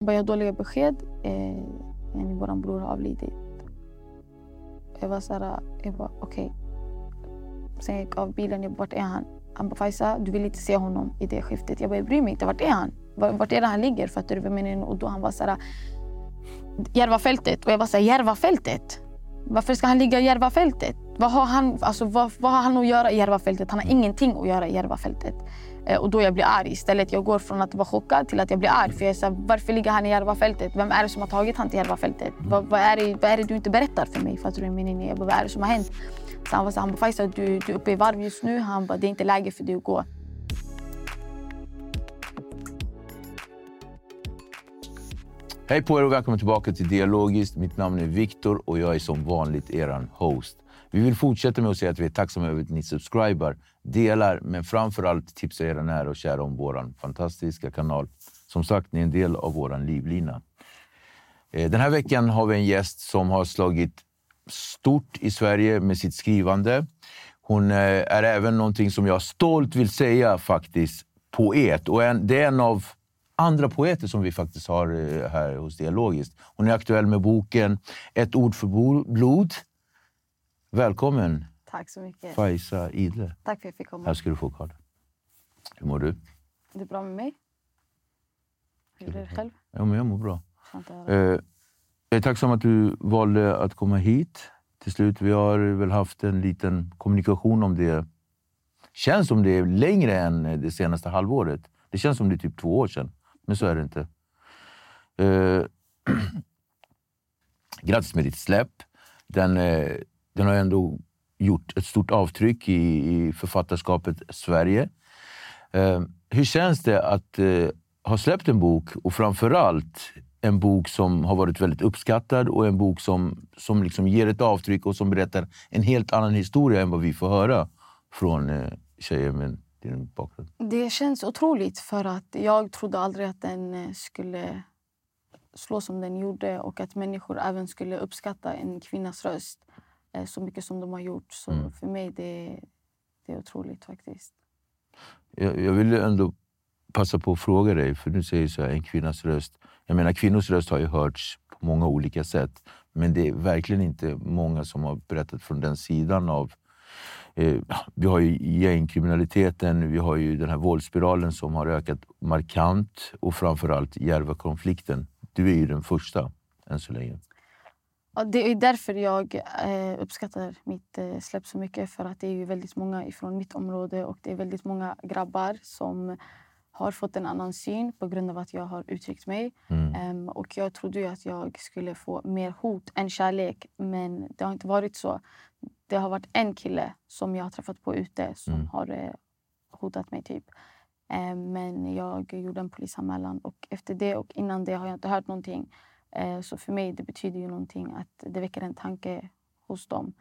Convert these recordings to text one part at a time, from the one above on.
Bara jag har dåliga besked. Eh, vår bror har avlidit. Jag var såhär, jag bara okej. Okay. Sen jag gick av bilen, jag bara, vart är han? Han bara Faiza, du vill inte se honom i det skiftet. Jag bara, jag bryr mig inte. Vart är han? Vart är det han ligger? Fattar du vad jag menar? Och då han var såhär, Järvafältet. Och jag var såhär, Järvafältet? Varför ska han ligga i Järvafältet? Vad har han, alltså, vad, vad har han att göra i Järvafältet? Han har ingenting att göra i Järvafältet. Eh, och då jag blir arg istället. Jag går från att vara chockad till att jag blir arg. För jag är så här, varför ligger han i Järvafältet? Vem är det som har tagit han till Järvafältet? Vad, vad, är det, vad är det du inte berättar för mig? Fattar du min Jag bara, vad är det som har hänt? Så han var så han bara, Faisal du, du är uppe i varv just nu. Han bara, det är inte läge för dig att gå. Hej på er och välkommen tillbaka till Dialogiskt. Mitt namn är Viktor och jag är som vanligt er host. Vi vill fortsätta med att säga att vi är tacksamma över att ni subscribar, delar, men framför allt tipsar era nära och kära om vår fantastiska kanal. Som sagt, ni är en del av vår livlina. Eh, den här veckan har vi en gäst som har slagit stort i Sverige med sitt skrivande. Hon eh, är även någonting som jag stolt vill säga faktiskt, poet. Och en, det är en av andra poeter som vi faktiskt har eh, här hos Dialogiskt. Hon är aktuell med boken Ett ord för blod. Välkommen! Tack så mycket. Faiza Idle. Tack för att jag fick komma. Här ska du få Karl. Hur mår du? Det är bra med mig. Hur är det själv? Ja, men jag mår bra. Eh, jag är tacksam att du valde att komma hit till slut. Vi har väl haft en liten kommunikation om det. Känns som det är längre än det senaste halvåret. Det känns som det är typ två år sedan, men så är det inte. Eh, grattis med ditt släpp. Den, eh, den har ändå gjort ett stort avtryck i, i författarskapet Sverige. Eh, hur känns det att eh, ha släppt en bok och framförallt en bok som har varit väldigt uppskattad och en bok som, som liksom ger ett avtryck och som berättar en helt annan historia än vad vi får höra från eh, tjejer med din bakgrund? Det känns otroligt för att jag trodde aldrig att den eh, skulle slå som den gjorde och att människor även skulle uppskatta en kvinnas röst eh, så mycket som de har gjort. Så mm. för mig det, det är otroligt faktiskt. Jag, jag vill ändå passa på att fråga dig, för du säger så här, en kvinnas röst. Jag menar, kvinnors röst har ju hörts på många olika sätt. Men det är verkligen inte många som har berättat från den sidan av... Eh, vi har ju gängkriminaliteten, vi har ju den här våldsspiralen som har ökat markant och framförallt Järvakonflikten. Du är ju den första än så länge. Det är därför jag eh, uppskattar mitt eh, släpp så mycket. För att det är väldigt många ifrån mitt område och det är väldigt många grabbar som har fått en annan syn på grund av att jag har uttryckt mig. Mm. Um, och jag trodde att jag skulle få mer hot än kärlek, men det har inte varit så. Det har varit en kille som jag har träffat på ute som mm. har uh, hotat mig. typ. Um, men jag gjorde en polisanmälan och efter det och innan det har jag inte hört någonting. Uh, så för mig det betyder ju någonting att det väcker en tanke hos dem.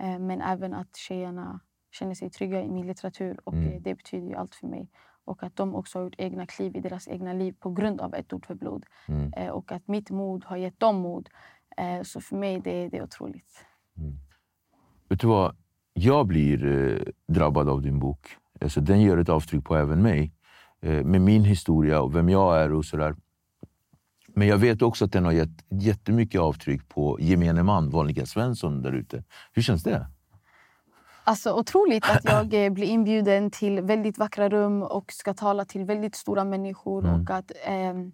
Uh, men även att tjejerna känner sig trygga i min litteratur och mm. det betyder ju allt för mig. och att de också har gjort egna kliv i deras egna liv på grund av ett ord för blod. Mm. Eh, och att mitt mod har gett dem mod. Eh, så för mig det, det är otroligt. Vet du vad? Jag blir eh, drabbad av din bok. Alltså, den gör ett avtryck på även mig. Eh, med min historia och vem jag är och sådär. Men jag vet också att den har gett jättemycket avtryck på gemene man, vanliga Svensson där ute. Hur känns det? Alltså otroligt att jag eh, blir inbjuden till väldigt vackra rum och ska tala till väldigt stora människor. Mm. Och att, ehm,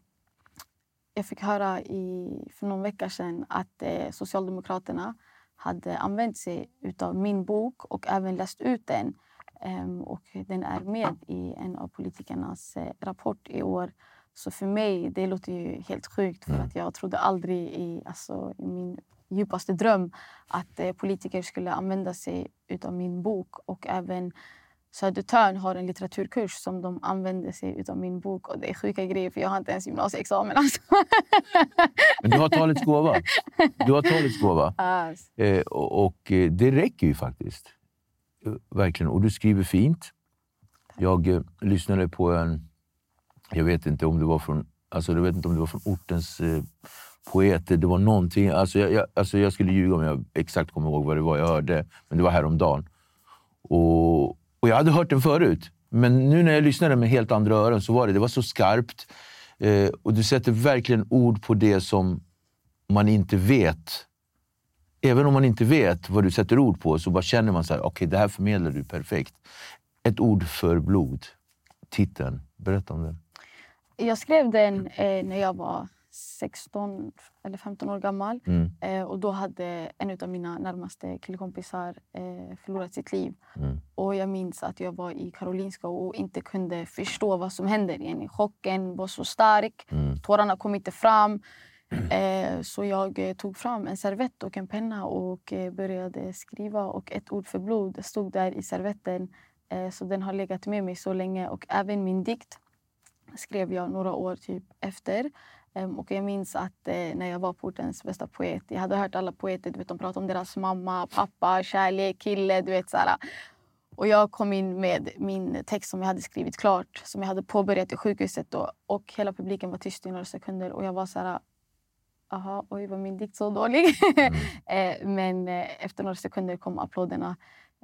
jag fick höra i, för någon vecka sedan att eh, Socialdemokraterna hade använt sig av min bok och även läst ut den. Ehm, och den är med i en av politikernas eh, rapport i år. Så för mig det låter ju helt sjukt. För Mm. att Jag trodde aldrig i, alltså, i min djupaste dröm att eh, politiker skulle använda sig av min bok. Och även Södertörn har en litteraturkurs som de använder sig av min bok. Och Det är sjuka grejer för jag har inte ens gymnasieexamen. Alltså. Men du har talets gåva. Du har talets gåva. Alltså. Eh, och, och eh, det räcker ju faktiskt. Eh, Verkligen. Och du skriver fint. Jag eh, lyssnade på en... Jag vet inte om det var från, alltså, jag vet inte om det var från ortens eh, poeter. Det var någonting. Alltså, jag, jag, alltså, jag skulle ljuga om jag exakt kommer ihåg vad det var jag hörde. Men det var häromdagen. Och, och jag hade hört den förut. Men nu när jag lyssnade med helt andra öron så var det, det var så skarpt. Eh, och du sätter verkligen ord på det som man inte vet även om man inte vet vad du sätter ord på så bara känner man så här, okej det här förmedlar du perfekt. Ett ord för blod. Titeln. Berätta om den. Jag skrev den eh, när jag var 16 eller 15 år gammal. Mm. Eh, och Då hade en av mina närmaste killkompisar eh, förlorat sitt liv. Mm. Och Jag minns att jag var i Karolinska och inte kunde förstå vad som händer. Igen. Chocken var så stark. Mm. Tårarna kom inte fram. Eh, så jag eh, tog fram en servett och en penna och eh, började skriva. Och ett ord för blod stod där i servetten. Eh, så den har legat med mig så länge. Och även min dikt skrev jag några år typ efter. Em, och jag minns att eh, när jag var på ortens bästa poet, jag hade hört alla poeter, du vet, de pratade om deras mamma, pappa, kärlek, kille, du vet såhär. Och jag kom in med min text som jag hade skrivit klart, som jag hade påbörjat i sjukhuset då. Och hela publiken var tyst i några sekunder och jag var så här. Aha, oj var min dikt så dålig? eh, men eh, efter några sekunder kom applåderna.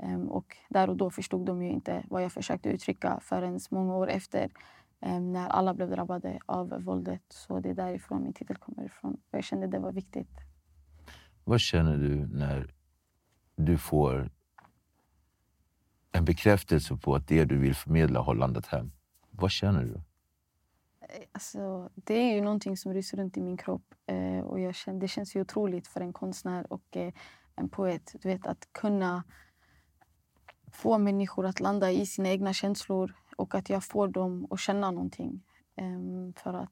Em, och där och då förstod de ju inte vad jag försökte uttrycka förrän många år efter. Em, när alla blev drabbade av våldet. Så det är därifrån min titel kommer ifrån. Och jag kände det var viktigt. Vad känner du när du får en bekräftelse på att det du vill förmedla har landat hem? Vad känner du? Alltså, det är ju någonting som ryser runt i min kropp. Eh, och jag känner, det känns ju otroligt för en konstnär och eh, en poet. Du vet, att kunna få människor att landa i sina egna känslor och att jag får dem att känna någonting. Ehm, för att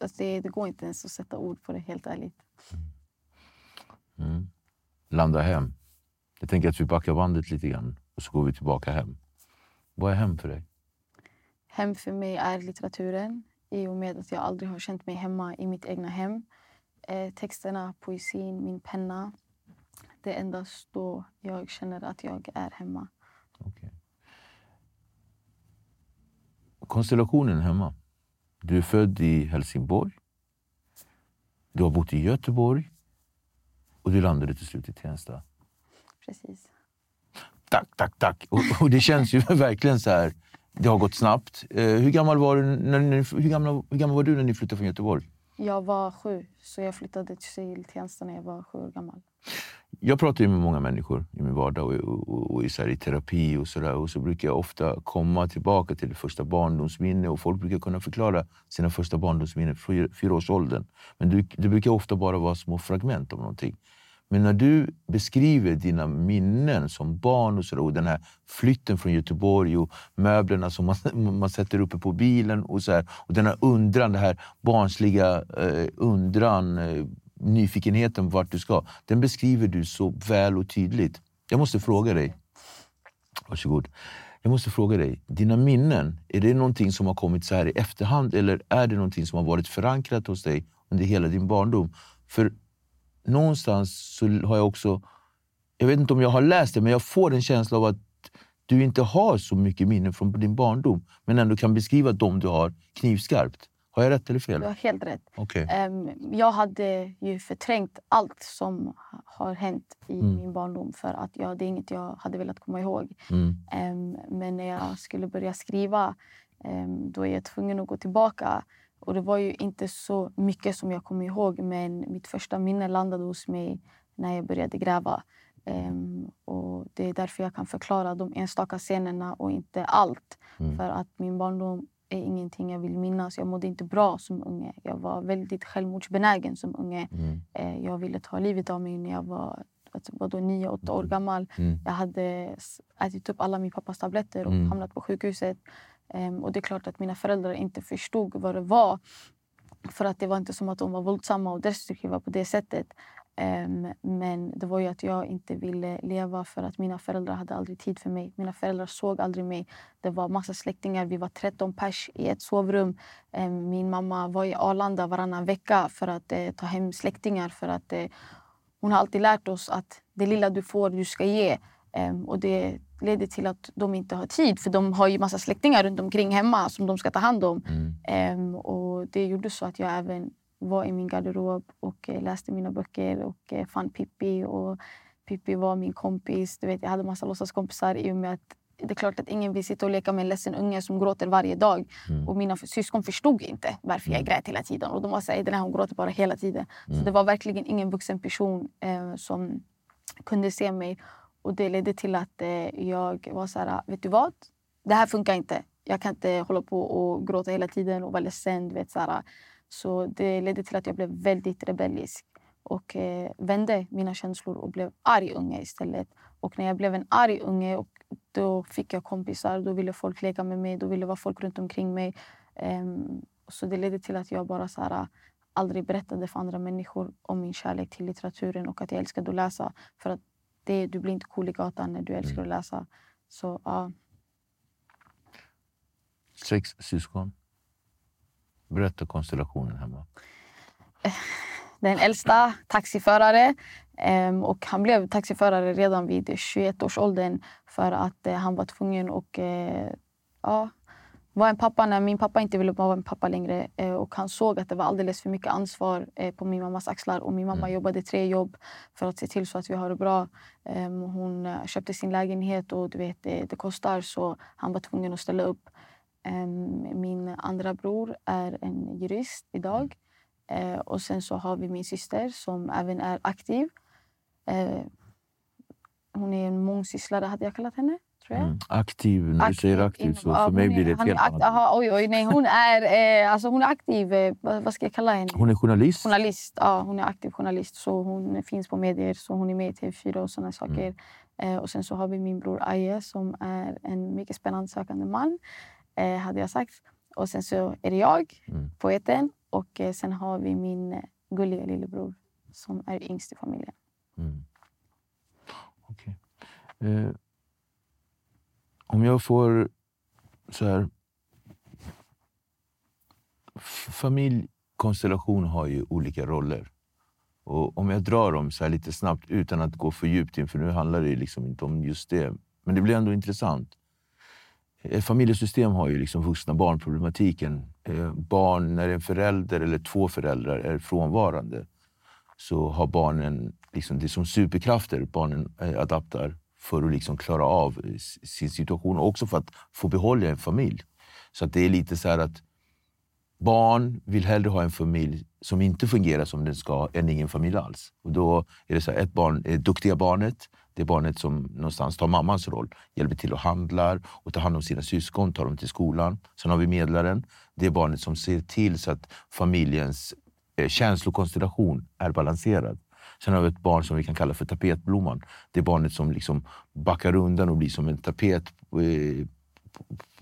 alltså det, det går inte ens att sätta ord på det, helt ärligt. Mm. Landa hem. Jag tänker att vi backar bandet lite grann och så går vi tillbaka hem. Vad är hem för dig? Hem för mig är litteraturen i och med att jag aldrig har känt mig hemma i mitt egna hem. Eh, texterna, poesin, min penna. Det är endast då jag känner att jag är hemma. Okej. Konstellationen hemma. Du är född i Helsingborg. Du har bott i Göteborg. Och du landade till slut i Tensta. Precis. Tack, tack, tack. Och, och det känns ju verkligen så här. Det har gått snabbt. Eh, hur, gammal var du när ni, hur, gammal, hur gammal var du när ni flyttade från Göteborg? Jag var sju, så jag flyttade till Tensta när jag var sju år gammal. Jag pratar ju med många människor i min vardag och, och, och, och i, så här, i terapi och så där. Och så brukar jag ofta komma tillbaka till det första barndomsminne och folk brukar kunna förklara sina första barndomsminnen från fyraårsåldern. Men det, det brukar ofta bara vara små fragment av någonting. Men när du beskriver dina minnen som barn och, så där, och den här flytten från Göteborg och möblerna som man, man sätter uppe på bilen och, så här, och den här undran, den här barnsliga eh, undran, eh, nyfikenheten vart du ska. Den beskriver du så väl och tydligt. Jag måste fråga dig. Varsågod. Jag måste fråga dig, dina minnen, är det någonting som har kommit så här i efterhand eller är det någonting som har varit förankrat hos dig under hela din barndom? För någonstans så har jag också, jag vet inte om jag har läst det, men jag får en känsla av att du inte har så mycket minnen från din barndom men ändå kan beskriva dem du har knivskarpt. Har jag rätt eller fel? Du har helt rätt. Okay. Um, jag hade ju förträngt allt som har hänt i mm. min barndom för att jag, det är inget jag hade velat komma ihåg. Mm. Um, men när jag skulle börja skriva um, då är jag tvungen att gå tillbaka. Och Det var ju inte så mycket som jag kom ihåg men mitt första minne landade hos mig när jag började gräva. Um, och Det är därför jag kan förklara de enstaka scenerna och inte allt. Mm. För att min barndom är ingenting jag vill minnas. Jag mådde inte bra som unge. Jag var väldigt självmordsbenägen som unge. Mm. Uh, jag ville ta livet av mig när jag var var då nio, åtta år mm. gammal. Mm. Jag hade ätit upp alla min pappas tabletter och mm. hamnat på sjukhuset. Um, och det är klart att mina föräldrar inte förstod vad det var. För att det var inte som att de var våldsamma och destruktiva på det sättet. Um, men det var ju att jag inte ville leva för att mina föräldrar hade aldrig tid för mig. Mina föräldrar såg aldrig mig. Det var massa släktingar. Vi var 13 pers i ett sovrum. Um, min mamma var i Arlanda varannan vecka för att uh, ta hem släktingar. För att, uh, hon har alltid lärt oss att det lilla du får, du ska ge. Um, och det leder till att de inte har tid för de har ju massa släktingar runt omkring hemma som de ska ta hand om. Mm. och Det gjorde så att jag även var i min garderob och eh, läste mina böcker och eh, fann Pippi. Och Pippi var min kompis. Du vet, jag hade massa låtsaskompisar i och med att det är klart att ingen vill sitta och leka med en ledsen unge som gråter varje dag. Mm. Och mina syskon förstod inte varför jag mm. grät hela tiden. Och de var såhär, den här hon gråter bara hela tiden. Mm. Så det var verkligen ingen vuxen person eh, som kunde se mig. Och det ledde till att eh, jag var så här, vet du vad? Det här funkar inte. Jag kan inte hålla på och gråta hela tiden och vara ledsen. Du vet, så här, så det ledde till att jag blev väldigt rebellisk och eh, vände mina känslor och blev arg unge istället. Och när jag blev en arg unge och då fick jag kompisar. Då ville folk leka med mig. Då ville vara folk runt omkring mig. Um, så det ledde till att jag bara så här, aldrig berättade för andra människor om min kärlek till litteraturen och att jag älskade att läsa. För att det, du blir inte cool i gatan när du älskar mm. att läsa. Så, ja. Sex syskon? Berätta konstellationen hemma. Den äldsta, taxiförare. Ehm, och han blev taxiförare redan vid 21 års åldern för att eh, han var tvungen att eh, ja, vara en pappa när min pappa inte ville vara en pappa längre. Eh, och han såg att det var alldeles för mycket ansvar på min mammas axlar. Och min mamma mm. jobbade tre jobb för att se till så att vi har det bra. Ehm, hon köpte sin lägenhet och du vet, det kostar så han var tvungen att ställa upp. Min andra bror är en jurist idag. Eh, och sen så har vi min syster som även är aktiv. Eh, hon är en mångsysslare, hade jag kallat henne. Tror jag. Mm, aktiv, när du säger aktiv så för mig blir det ett helt annat. Aha, oj, oj, nej, hon, är, eh, alltså hon är aktiv. Eh, vad ska jag kalla henne? Hon är journalist? Journalist, ja. Hon är aktiv journalist. Så hon finns på medier. Så hon är med i TV4 och sådana saker. Mm. Eh, och sen så har vi min bror Aje som är en mycket spännande sökande man eh, hade jag sagt. Och sen så är det jag, mm. poeten. Och eh, sen har vi min eh, gulliga lillebror som är yngst i familjen. Mm. Okay. Eh, om jag får så här... Familjkonstellation har ju olika roller. Och om jag drar dem så lite snabbt utan att gå för djupt in, för nu handlar det liksom inte om just det. Men det blir ändå intressant. Ett familjesystem har ju liksom vuxna barnproblematiken. Eh, barn, när en förälder eller två föräldrar är frånvarande så har barnen liksom, det är som superkrafter barnen eh, adaptar för att liksom klara av sin situation och också för att få behålla en familj. Så att det är lite så att barn vill hellre ha en familj som inte fungerar som den ska än ingen familj alls. Och då är det så här, ett barn, det duktiga barnet det är barnet som någonstans tar mammans roll, hjälper till och handlar och tar hand om sina syskon, tar dem till skolan. Sen har vi medlaren. Det är barnet som ser till så att familjens eh, känslokonstellation är balanserad. Sen har vi ett barn som vi kan kalla för tapetblomman. Det är barnet som liksom backar undan och blir som en tapet på, eh,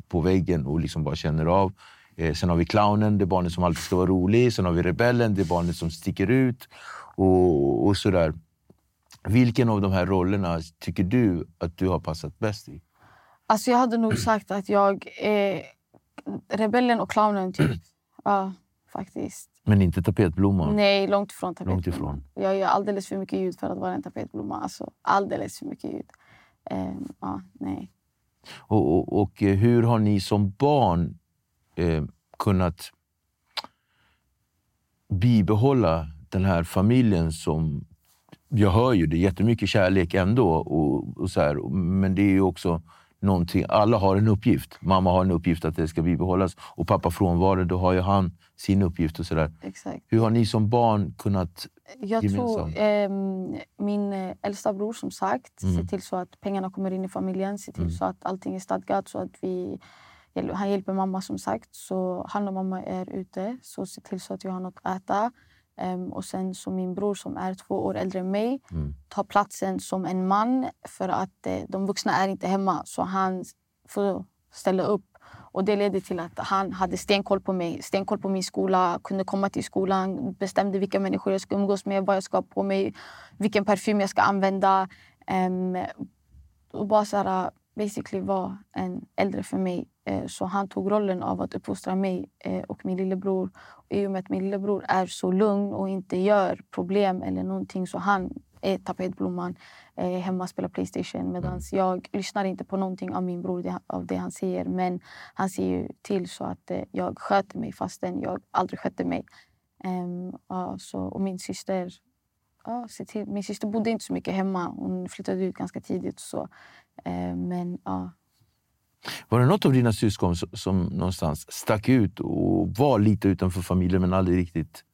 på väggen och liksom bara känner av. Eh, sen har vi clownen, det är barnet som alltid ska vara rolig. Sen har vi rebellen, det är barnet som sticker ut. Och, och sådär. Vilken av de här rollerna tycker du att du har passat bäst i? Alltså jag hade nog sagt att jag är rebellen och clownen. Typ. ja, faktiskt. Men inte tapetblomman? Nej, långt ifrån tapetblomman. Långt ifrån. Jag gör alldeles för mycket ljud för att vara en tapetblomma. Alltså, alldeles för mycket ljud. Um, ja, nej. Och, och, och eh, hur har ni som barn eh, kunnat bibehålla den här familjen som... Jag hör ju det är jättemycket kärlek ändå, och, och så här, men det är ju också någonting. Alla har en uppgift. Mamma har en uppgift att det ska bibehållas och pappa frånvarar, då har ju han sin uppgift. och så där. Exakt. Hur har ni som barn kunnat Jag gemensamt? tror eh, min äldsta bror som sagt Mm. ser till så att pengarna kommer in i familjen. Ser till Mm. så att allting är stadgat. Så att vi, han hjälper mamma som sagt. Så han och mamma är ute. Så ser till så att jag har något att äta. Ehm, och sen så min bror som är två år äldre än mig Mm. tar platsen som en man för att eh, de vuxna är inte hemma. Så han får ställa upp. Och Det ledde till att han hade stenkoll på mig, stenkoll på min skola, kunde komma till skolan, bestämde vilka människor jag ska umgås med, vad jag ska ha på mig, vilken parfym jag ska använda. Ehm, och bara så här, basically var en äldre för mig. Eh, så han tog rollen av att uppfostra mig eh, och min lillebror. I och med att min lillebror är så lugn och inte gör problem eller någonting så han är tapetblomman eh, hemma och spelar Playstation medan jag lyssnar inte på någonting av min bror av det han säger. Men han ser ju till så att jag sköter mig fastän jag aldrig skötte mig. Ehm, ja, så, och min syster ja, ser till. Min syster bodde inte så mycket hemma. Hon flyttade ut ganska tidigt. Så. Eh, men ja, Var det något av dina syskon som, någonstans stack ut och var lite utanför familjen men aldrig riktigt...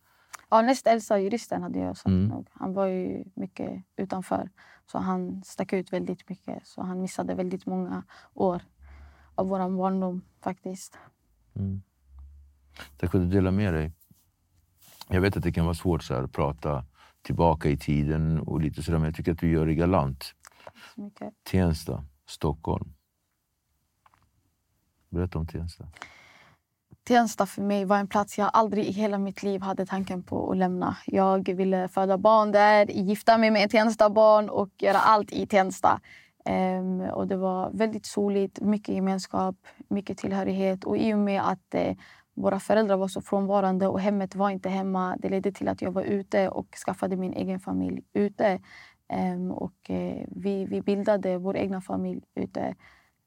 ja, näst äldsta juristen hade jag sagt Mm. nog. Han var ju mycket utanför. Så han stack ut väldigt mycket. Så han missade väldigt många år av vår barndom faktiskt. Mm. Tack för att du delade med dig. Jag vet att det kan vara svårt så här, att prata tillbaka i tiden och lite sådär, men jag tycker att du gör det galant. Så mycket. Tensta, Stockholm. Berätta om Tensta. Tensta för mig var en plats jag aldrig i hela mitt liv hade tanken på att lämna. Jag ville föda barn där, gifta mig med ett Tensta-barn och göra allt i Tensta. Ehm, och det var väldigt soligt, mycket gemenskap, mycket tillhörighet. Och i och med att eh, våra föräldrar var så frånvarande och hemmet var inte hemma, det ledde till att jag var ute och skaffade min egen familj ute. Um, och uh, vi, vi bildade vår egna familj ute.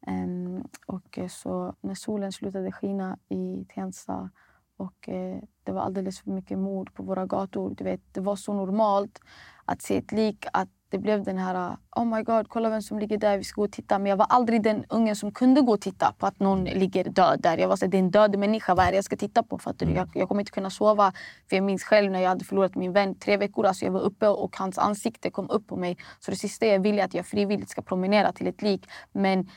Um, och eh, så när solen slutade skina i Tensta och uh, det var alldeles för mycket mord på våra gator. Du vet, det var så normalt att se ett lik att det blev den här oh my god, kolla vem som ligger där, vi ska gå och titta. Men jag var aldrig den ungen som kunde gå och titta på att någon ligger död där. Jag var så det är en död människa, vad är det jag ska titta på? Fattar du? Jag, jag kommer inte kunna sova. För jag minns själv när jag hade förlorat min vän tre veckor. Alltså jag var uppe och hans ansikte kom upp på mig. Så det sista jag ville är att jag frivilligt ska promenera till ett lik. Men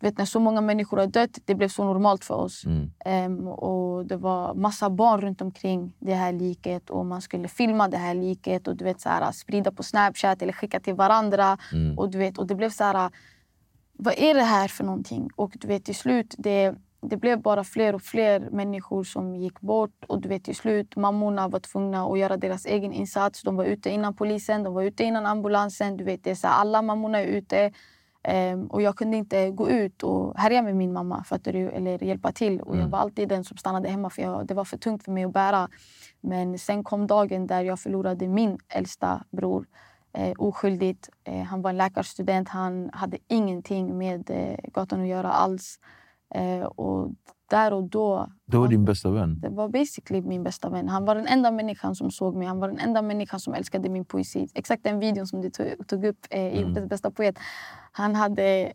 vet, när så många människor har dött, det blev så normalt för oss. Mm. Ehm, och det var massa barn runt omkring det här liket och man skulle filma det här liket och du vet, så här, sprida på Snapchat eller skicka till varandra. Mm. Och, du vet, och det blev så här, vad är det här för någonting? Och du vet till slut, det, det blev bara fler och fler människor som gick bort. Och du vet till slut, mammorna var tvungna att göra deras egen insats. De var ute innan polisen, de var ute innan ambulansen. Du vet, det är så här, alla mammorna är ute. Ehm, och jag kunde inte gå ut och härja med min mamma fattar du, eller hjälpa till. Och Jag Mm. var alltid den som stannade hemma för jag, det var för tungt för mig att bära. Men sen kom dagen där jag förlorade min äldsta bror eh, oskyldigt. Eh, han var en läkarstudent. Han hade ingenting med eh, gatan att göra alls. Eh, och där och då... Det var din bästa vän. Det var basically min bästa vän. Han var den enda människan som såg mig. Han var den enda människan som älskade min poesi. Exakt den videon som du tog, upp eh, i Mm. Bästa poet. Han hade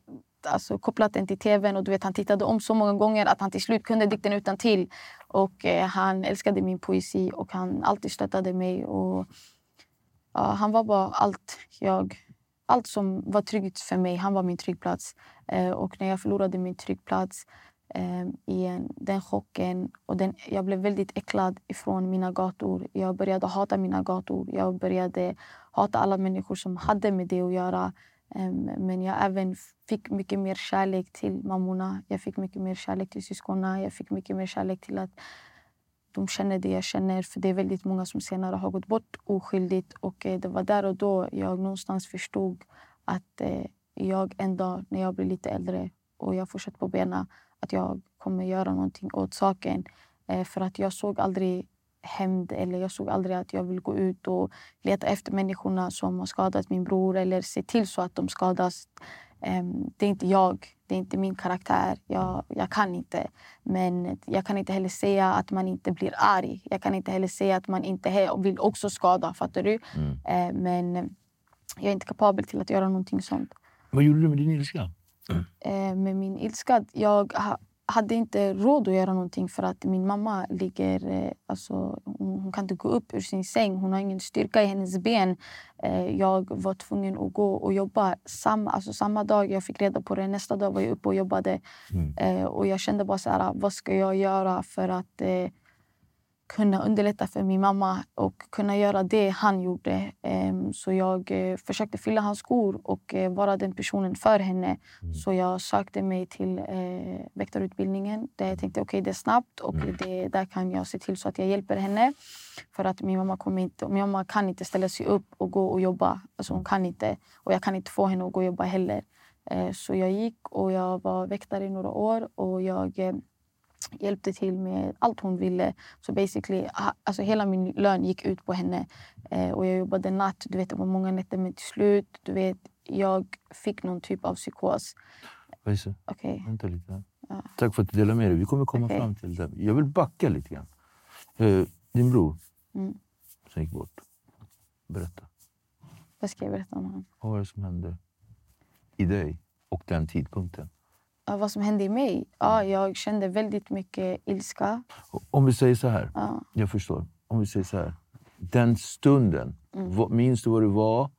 alltså, kopplat den till tvn och du vet, han tittade om så många gånger att han till slut kunde dikten utan till. Och eh, Han älskade min poesi och han alltid stöttade mig. Och, ja, han var bara allt jag... Allt som var tryggt för mig, han var min tryggplats. Eh, och när jag förlorade min tryggplats Eh, i den chocken och den, jag blev väldigt äcklad ifrån mina gator. Jag började hata mina gator. Jag började hata alla människor som hade med det att göra. Men jag även fick mycket mer kärlek till mammorna. Jag fick mycket mer kärlek till syskonen. Jag fick mycket mer kärlek till att de känner det jag känner. För det är väldigt många som senare har gått bort oskyldigt. Och eh, det var där och då jag någonstans förstod att eh, jag en dag när jag blir lite äldre och jag fortsätter på benen att jag kommer göra någonting åt saken. Eh, För att jag såg aldrig hämnd eller jag såg aldrig att jag vill gå ut och leta efter människorna som har skadat min bror eller se till så att de skadas. Ehm, det är inte jag, det är inte min karaktär. Jag, jag kan inte. Men jag kan inte heller säga att man inte blir arg. Jag kan inte heller säga att man inte vill också skada. Fattar du? Mm. Ehm, men jag är inte kapabel till att göra någonting sånt. Vad gjorde du med din ilska? Mm. Ehm, med min ilska? Jag hade inte råd att göra någonting för att min mamma ligger... Eh, alltså, hon, kan inte gå upp ur sin säng. Hon har ingen styrka i hennes ben. Eh, jag var tvungen att gå och jobba samma, alltså, samma dag jag fick reda på det. Nästa dag var jag uppe och jobbade. Mm. Eh, och jag kände bara så här, vad ska jag göra för att kunna underlätta för min mamma och kunna göra det han gjorde. Ehm, så jag eh, försökte fylla hans skor och eh, vara den personen för henne. Mm. Så jag sökte mig till eh, väktarutbildningen. Där jag tänkte okay, det är snabbt och mm. det, där kan jag se till så att jag hjälper henne. För att min mamma, kommer inte, min mamma kan inte ställa sig upp och gå och jobba. Alltså hon kan inte. Och jag kan inte få henne att gå och jobba heller. Så jag gick och jag var väktare i några år. och jag hjälpte till med allt hon ville. Så basically, alltså hela min lön gick ut på henne. Eh, och jag jobbade natt. Du vet, det var många nätter, men till slut, du vet, jag fick någon typ av psykos. Okej. Okay. Vänta lite. Ja. Tack för att du delade med dig. Vi kommer komma okay. fram till det. Jag vill backa lite grann. Uh, din bror, mm. som gick bort. Berätta. Vad ska jag berätta om honom? Vad var det som hände i dig och den tidpunkten? Vad som hände i mig? Ja, jag kände väldigt mycket ilska. Om vi säger så här. Ja. Jag förstår. Om vi säger så här. Den stunden, mm. minns du vad det var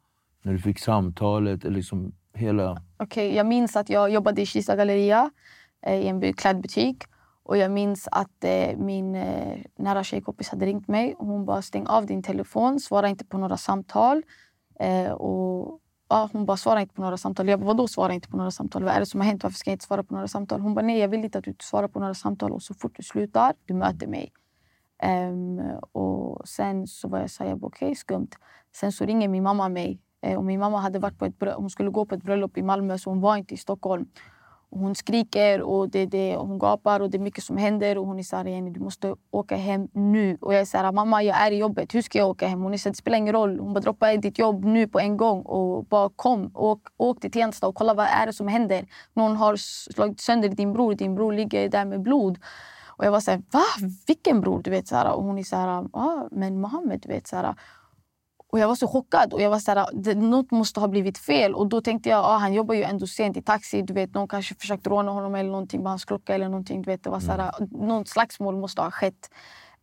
när du fick samtalet? Eller liksom hela... Okay, jag minns att jag jobbade i Kista galleria eh, i en klädbutik. Och jag minns att eh, min eh, nära tjejkompis hade ringt mig. Hon bara stäng av din telefon, svara inte på några samtal. Eh, och ah, hon bara svarar inte på några samtal. Jag bara, vadå svarar inte på några samtal? Vad är det som har hänt? Varför ska jag inte svara på några samtal? Hon bara, nej jag vill inte att du svarar på några samtal. Och så fort du slutar, du möter mig. Um, och sen så var jag så här, okej okay, skumt. Sen så ringer min mamma mig. Ehm, och min mamma hade varit på ett hon skulle gå på ett bröllop i Malmö så hon var inte i Stockholm. Hon skriker och, det, det, och hon gapar och det är mycket som händer. Och hon är så här, Jenny, du måste åka hem nu. Och jag är så här, mamma jag är i jobbet. Hur ska jag åka hem? Hon är så här, det spelar ingen roll. Hon bara, droppa ditt jobb nu på en gång. Och bara kom, åk, åk till Tensta och kolla vad är det som händer. Någon har slagit sönder din bror. Din bror ligger där med blod. Och jag var så här, va? Vilken bror? Du vet, så här, och hon är så här, ah, men Mohammed. Du vet, så här, och jag var så chockad. Och jag var så här, något måste ha blivit fel. Och då tänkte jag ah, han jobbar ju ändå sent i taxi. Du vet, någon kanske försökte råna honom eller någonting med hans klocka. Eller någonting, du vet, det var så här, mm. Något slagsmål måste ha skett.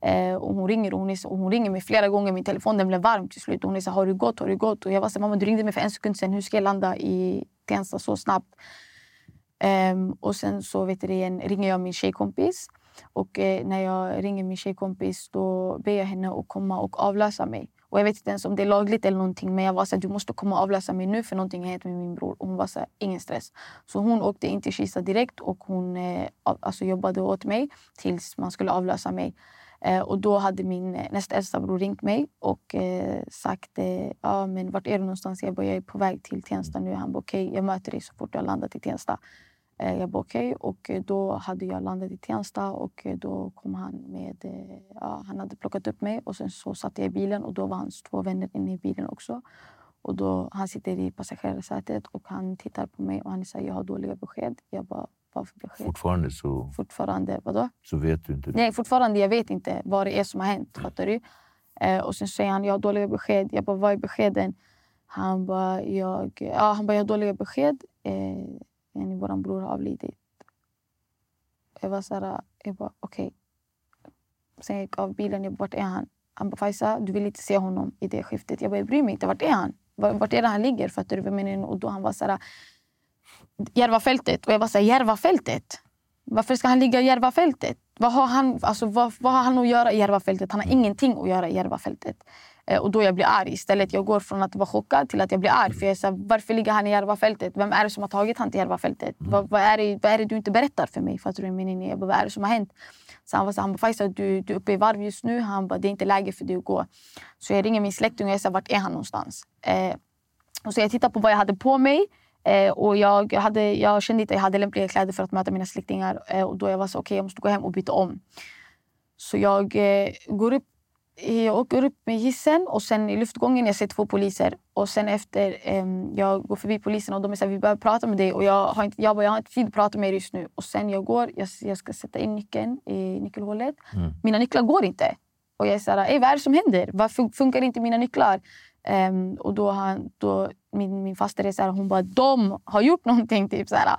Eh, och hon ringer och hon, är, och hon ringer mig flera gånger. Min telefon den blev varm till slut. Och hon är så har du gått? Har du gått? Och jag var så mamma du ringde mig för en sekund sedan. Hur ska jag landa i Tensta så snabbt? Um, och sen så vet du, igen, ringer jag min tjejkompis. Och eh, när jag ringer min tjejkompis då ber jag henne att komma och avlösa mig. Och jag vet inte ens om det är lagligt eller någonting. Men jag var så här, du måste komma och avlösa mig nu för någonting har hänt med min bror. Och hon var så här, ingen stress. Så hon åkte in till Kista direkt och hon eh, alltså, jobbade åt mig tills man skulle avlösa mig. Eh, och då hade min eh, näst äldsta bror ringt mig och eh, sagt eh, ja, men vart är du någonstans? Jag bara, jag är på väg till Tensta nu. Han bara, okej, okay, jag möter dig så fort jag landat i Tensta. Eh, jag bara okej. Okay. Och eh, då hade jag landat i Tensta och eh, då kom han med... Ja, han hade plockat upp mig och sen så satt jag i bilen och då var hans två vänner inne i bilen också. Och då, han sitter i passagerarsätet och han tittar på mig och han säger jag har dåliga besked. Jag bara, vad för besked? Fortfarande så... Fortfarande, vadå? Så vet du inte? Nej, fortfarande jag vet inte vad det är som har hänt. Fattar du? Eh, och sen säger han jag har dåliga besked. Jag bara, vad är beskeden? Han bara, jag, ja, han bara, jag har dåliga besked. Eh, yani vår bror har avlidit. Jag var så här, jag bara okej. Okay. Sen jag gick av bilen, jag bara, vart är han? Han bara, Faiza, du vill inte se honom i det skiftet. Jag bara, jag bryr mig inte. Vart är han? Vart är det han ligger? Fattar du vad jag menar? Och då han var så här, Järvafältet. Och jag var så här, Järvafältet? Varför ska han ligga i Järvafältet? Vad har han, alltså, vad, vad har han att göra i Järvafältet? Han har ingenting att göra i Järvafältet. Eh, och då jag blir arg istället. Jag går från att vara chockad till att jag blir arg. För jag är här, varför ligger han i Järvafältet? Vem är det som har tagit han till Järvafältet? Mm. Vad, vad, är det, vad är det du inte berättar för mig? Fattar du min Jag bara, vad är det som har hänt? Så han var så han bara, Faisal, du, du är uppe i varv just nu. Han bara, det är inte läge för dig att gå. Så jag ringer min släkting och jag säger, vart är han någonstans? Eh, och så jag tittar på vad jag hade på mig. Eh, och jag, hade, jag kände inte att jag hade lämpliga kläder för att möta mina släktingar. Eh, och då jag var så okej, okay, jag måste gå hem och byta om. Så jag eh, går upp jag åker upp med hissen och sen i luftgången jag ser två poliser. Och sen efter eh, jag går förbi polisen och de säger vi behöver prata med dig. Och jag har inte, jag, bara, jag har inte tid att prata med er just nu. Och sen jag går, jag, jag ska sätta in nyckeln i nyckelhålet. Mm. Mina nycklar går inte. Och jag är så här, vad är det som händer? Varför funkar inte mina nycklar? Um, och då, han, då min, min faster är så här, hon bara de har gjort någonting. Typ, så här.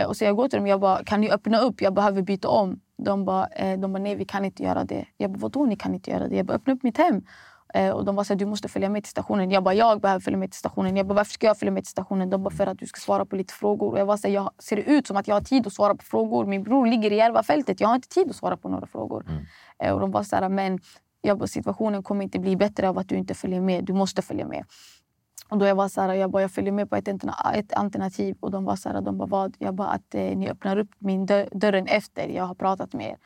Uh, och så jag går till dem jag bara, kan ni öppna upp? Jag behöver byta om. De bara, uh, de bara nej vi kan inte göra det. Jag bara, vadå ni kan inte göra det? Jag bara, öppna upp mitt hem. Uh, och de bara, så här, du måste följa med till stationen. Jag bara, jag behöver följa med till stationen. Jag bara, varför ska jag följa med till stationen? De bara, för att du ska svara på lite frågor. Och jag så här, jag, ser det ut som att jag har tid att svara på frågor? Min bror ligger i Järvafältet. Jag har inte tid att svara på några frågor. Mm. och de bara, så här, men jag bara, situationen kommer inte bli bättre av att du inte följer med. Du måste följa med. Och då jag var så här, jag, bara, jag följde med på ett, ett alternativ. Och de var så här, de bara, vad? Jag bara, att eh, ni öppnar upp min dörren efter jag har pratat med er.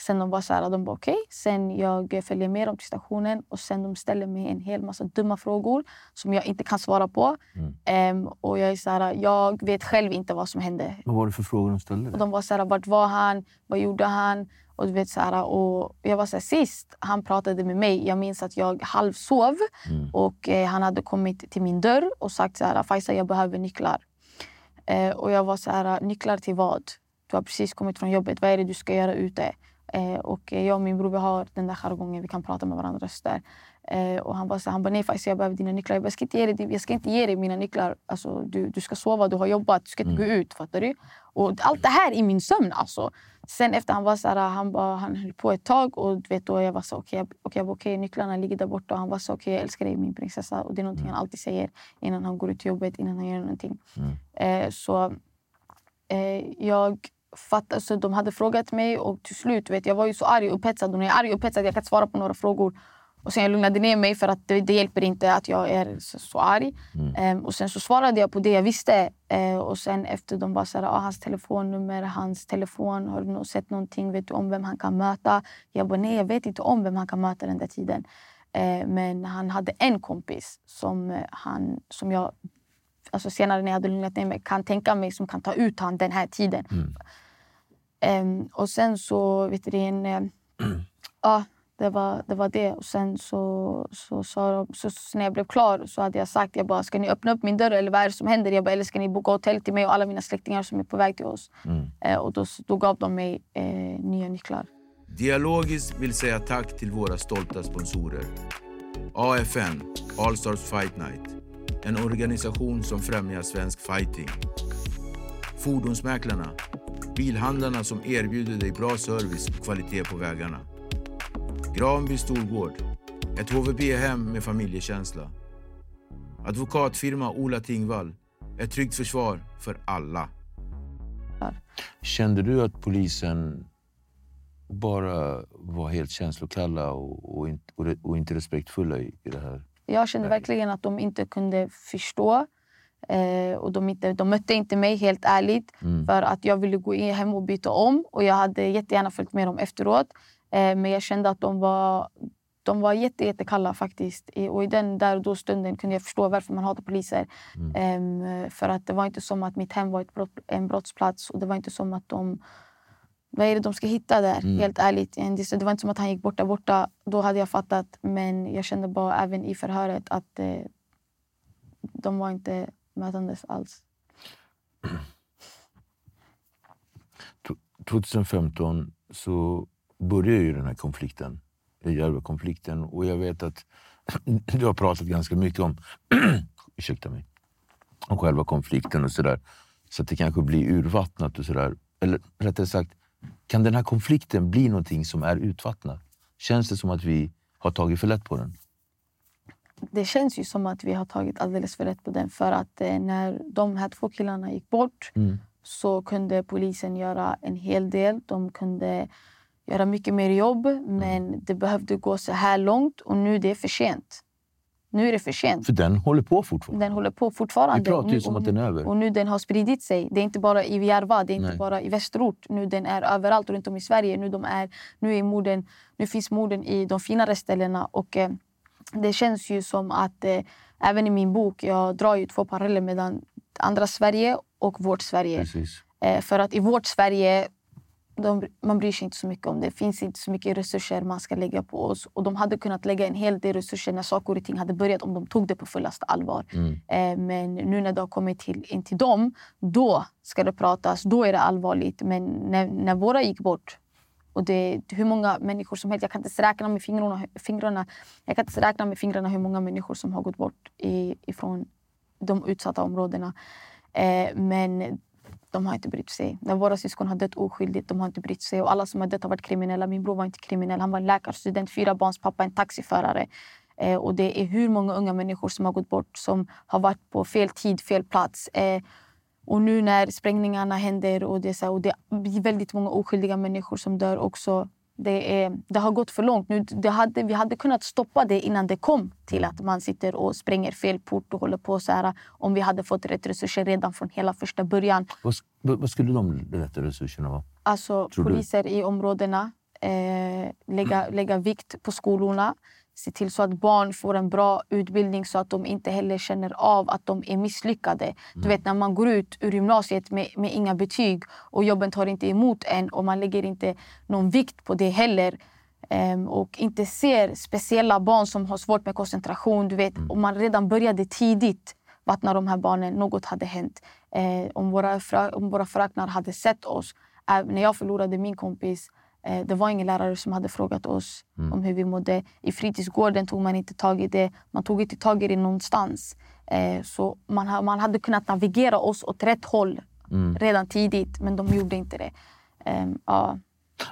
Sen de var så här, de bara okej. Okay. Sen jag följer med dem till stationen och sen de ställer mig en hel massa dumma frågor som jag inte kan svara på. Mm. Um, och jag är så här, jag vet själv inte vad som hände. Vad var det för frågor de ställde? Och de var så här, vart var han? Vad gjorde han? Och du vet, så här, och jag var så här, sist han pratade med mig, jag minns att jag halvsov mm. och eh, han hade kommit till min dörr och sagt så här, Faisal jag behöver nycklar. Eh, och jag var så här, nycklar till vad? Du har precis kommit från jobbet, vad är det du ska göra ute? Eh, och jag och min bror har den där jargongen, vi kan prata med varandra röster. Eh, och han bara, så, han bara nej Faisal jag behöver dina nycklar. Jag, bara, jag, ska inte ge dig, jag ska inte ge dig mina nycklar. Alltså, du, du ska sova, du har jobbat, du ska inte mm. gå ut. Fattar du? Och allt det här i min sömn. Alltså. Sen efter han var så här, han, bara, han höll på ett tag och vet, då jag var så okej, okay, okay, okay, nycklarna ligger där borta. Och han var så okej, okay, jag älskar dig min prinsessa. Och det är någonting mm. han alltid säger innan han går ut till jobbet, innan han gör någonting. Mm. Eh, så eh, jag fattade, så de hade frågat mig och till slut, vet, jag var ju så arg och upphetsad. Och när jag är arg och upphetsad jag kan inte svara på några frågor. Och sen jag lugnade ner mig för att det, det hjälper inte att jag är så, så arg. Mm. Um, och sen så svarade jag på det jag visste. Uh, och sen efter de bara såhär, ah, hans telefonnummer, hans telefon. Har du sett någonting? Vet du om vem han kan möta? Jag bara, nej jag vet inte om vem han kan möta den där tiden. Uh, men han hade en kompis som, uh, han, som jag alltså senare när jag hade lugnat ner mig kan tänka mig som kan ta ut honom den här tiden. Mm. Um, och sen så, vet du, en... Uh, uh, det var det. Var det. Och sen så, så, så, så, så, när jag blev klar så hade jag sagt jag bara, ska ni öppna upp min dörr eller vad är det som händer? Jag bara, eller ska ni boka hotell till mig och alla mina släktingar som är på väg till oss? Mm. Eh, och då, då gav de mig eh, nya nycklar. Dialogiskt vill säga tack till våra stolta sponsorer. AFN, All Stars Fight Night. En organisation som främjar svensk fighting. Fordonsmäklarna, bilhandlarna som erbjuder dig bra service och kvalitet på vägarna. Granby Storgård, ett HVB-hem med familjekänsla. Advokatfirma Ola Tingvall, ett tryggt försvar för alla. Kände du att polisen bara var helt känslokalla och, och, och, och inte respektfulla i, i det här? Jag kände verkligen att de inte kunde förstå. Eh, och de, inte, de mötte inte mig, helt ärligt. Mm. För att jag ville gå in hem och byta om. Och Jag hade jättegärna följt med dem efteråt. Eh, men jag kände att de var, de var jätte, jättekalla faktiskt. Och i den där och då stunden kunde jag förstå varför man hatar poliser. Mm. Um, för att det var inte som att mitt hem var ett brott, en brottsplats. Och det var inte som att de... Vad är det de ska hitta där? Mm. Helt ärligt. Det var inte som att han gick borta, borta. Då hade jag fattat. Men jag kände bara även i förhöret att eh, de var inte mötandes alls. 2015 så började ju den här konflikten, Järvakonflikten. Och jag vet att du har pratat ganska mycket om, ursäkta mig, om själva konflikten och sådär. Så att det kanske blir urvattnat och sådär. Eller rättare sagt, kan den här konflikten bli någonting som är utvattnat? Känns det som att vi har tagit för lätt på den? Det känns ju som att vi har tagit alldeles för lätt på den. För att eh, när de här två killarna gick bort mm. så kunde polisen göra en hel del. De kunde göra mycket mer jobb. Men det behövde gå så här långt och nu är det för sent. Nu är det för sent. För den håller på fortfarande? Den håller på fortfarande. Vi pratar ju som att den är över. Och nu den har spridit sig. Det är inte bara i Järva, det är inte Nej. bara i Västerort. Nu den är överallt runt om i Sverige. Nu, de är, nu, är morden, nu finns morden i de finare ställena. Och, eh, det känns ju som att, eh, även i min bok, jag drar ju två paralleller mellan andra Sverige och vårt Sverige. Eh, för att i vårt Sverige de, man bryr sig inte så mycket om det. Det finns inte så mycket resurser man ska lägga på oss. Och De hade kunnat lägga en hel del resurser när saker och ting hade börjat om de tog det på fullaste allvar. Mm. Eh, men nu när det har kommit till, in till dem, då ska det pratas. Då är det allvarligt. Men när, när våra gick bort, och det är hur många människor som helst. Jag kan inte räkna med fingrarna, fingrarna, jag kan inte räkna med fingrarna hur många människor som har gått bort i, ifrån de utsatta områdena. Eh, men de har inte brytt sig. När våra syskon har dött oskyldigt, de har inte brytt sig. Och alla som har dött har varit kriminella. Min bror var inte kriminell. Han var läkarstudent, fyra barns pappa, en taxiförare. Eh, och det är hur många unga människor som har gått bort som har varit på fel tid, fel plats. Eh, och nu när sprängningarna händer och det, är så och det är väldigt många oskyldiga människor som dör också. Det, är, det har gått för långt. Nu, det hade, vi hade kunnat stoppa det innan det kom till att man sitter och spränger fel port och håller på så här. Om vi hade fått rätt resurser redan från hela första början. Vad, vad skulle de rätta resurserna vara? Alltså Tror du? poliser i områdena, eh, lägga, lägga vikt på skolorna. Se till så att barn får en bra utbildning så att de inte heller känner av att de är misslyckade. Du vet när man går ut ur gymnasiet med, med inga betyg och jobben tar inte emot en och man lägger inte någon vikt på det heller. Ehm, och inte ser speciella barn som har svårt med koncentration. Du vet, Om man redan började tidigt vattna de här barnen, något hade hänt. Eh, om, våra om våra fröknar hade sett oss. Eh, när jag förlorade min kompis, det var ingen lärare som hade frågat oss om hur vi mådde. I fritidsgården tog man inte tag i det. Man tog inte tag i det någonstans. Eh, så man, man hade kunnat navigera oss åt rätt håll redan tidigt, men de gjorde inte det. Ehm, ja.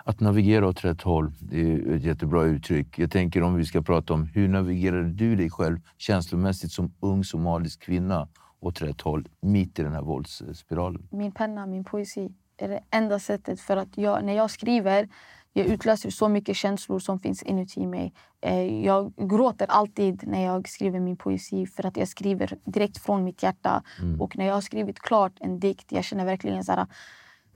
Att navigera åt rätt håll, det är ett jättebra uttryck. Jag tänker om vi ska prata om hur navigerar du dig själv känslomässigt som ung somalisk kvinna åt rätt håll mitt i den här våldsspiralen? min penna, min poesi är det enda sättet. För att jag, när jag skriver, jag utlöser så mycket känslor som finns inuti mig. Eh, jag gråter alltid när jag skriver min poesi för att jag skriver direkt från mitt hjärta. Och när jag har skrivit klart en dikt, jag känner verkligen så här,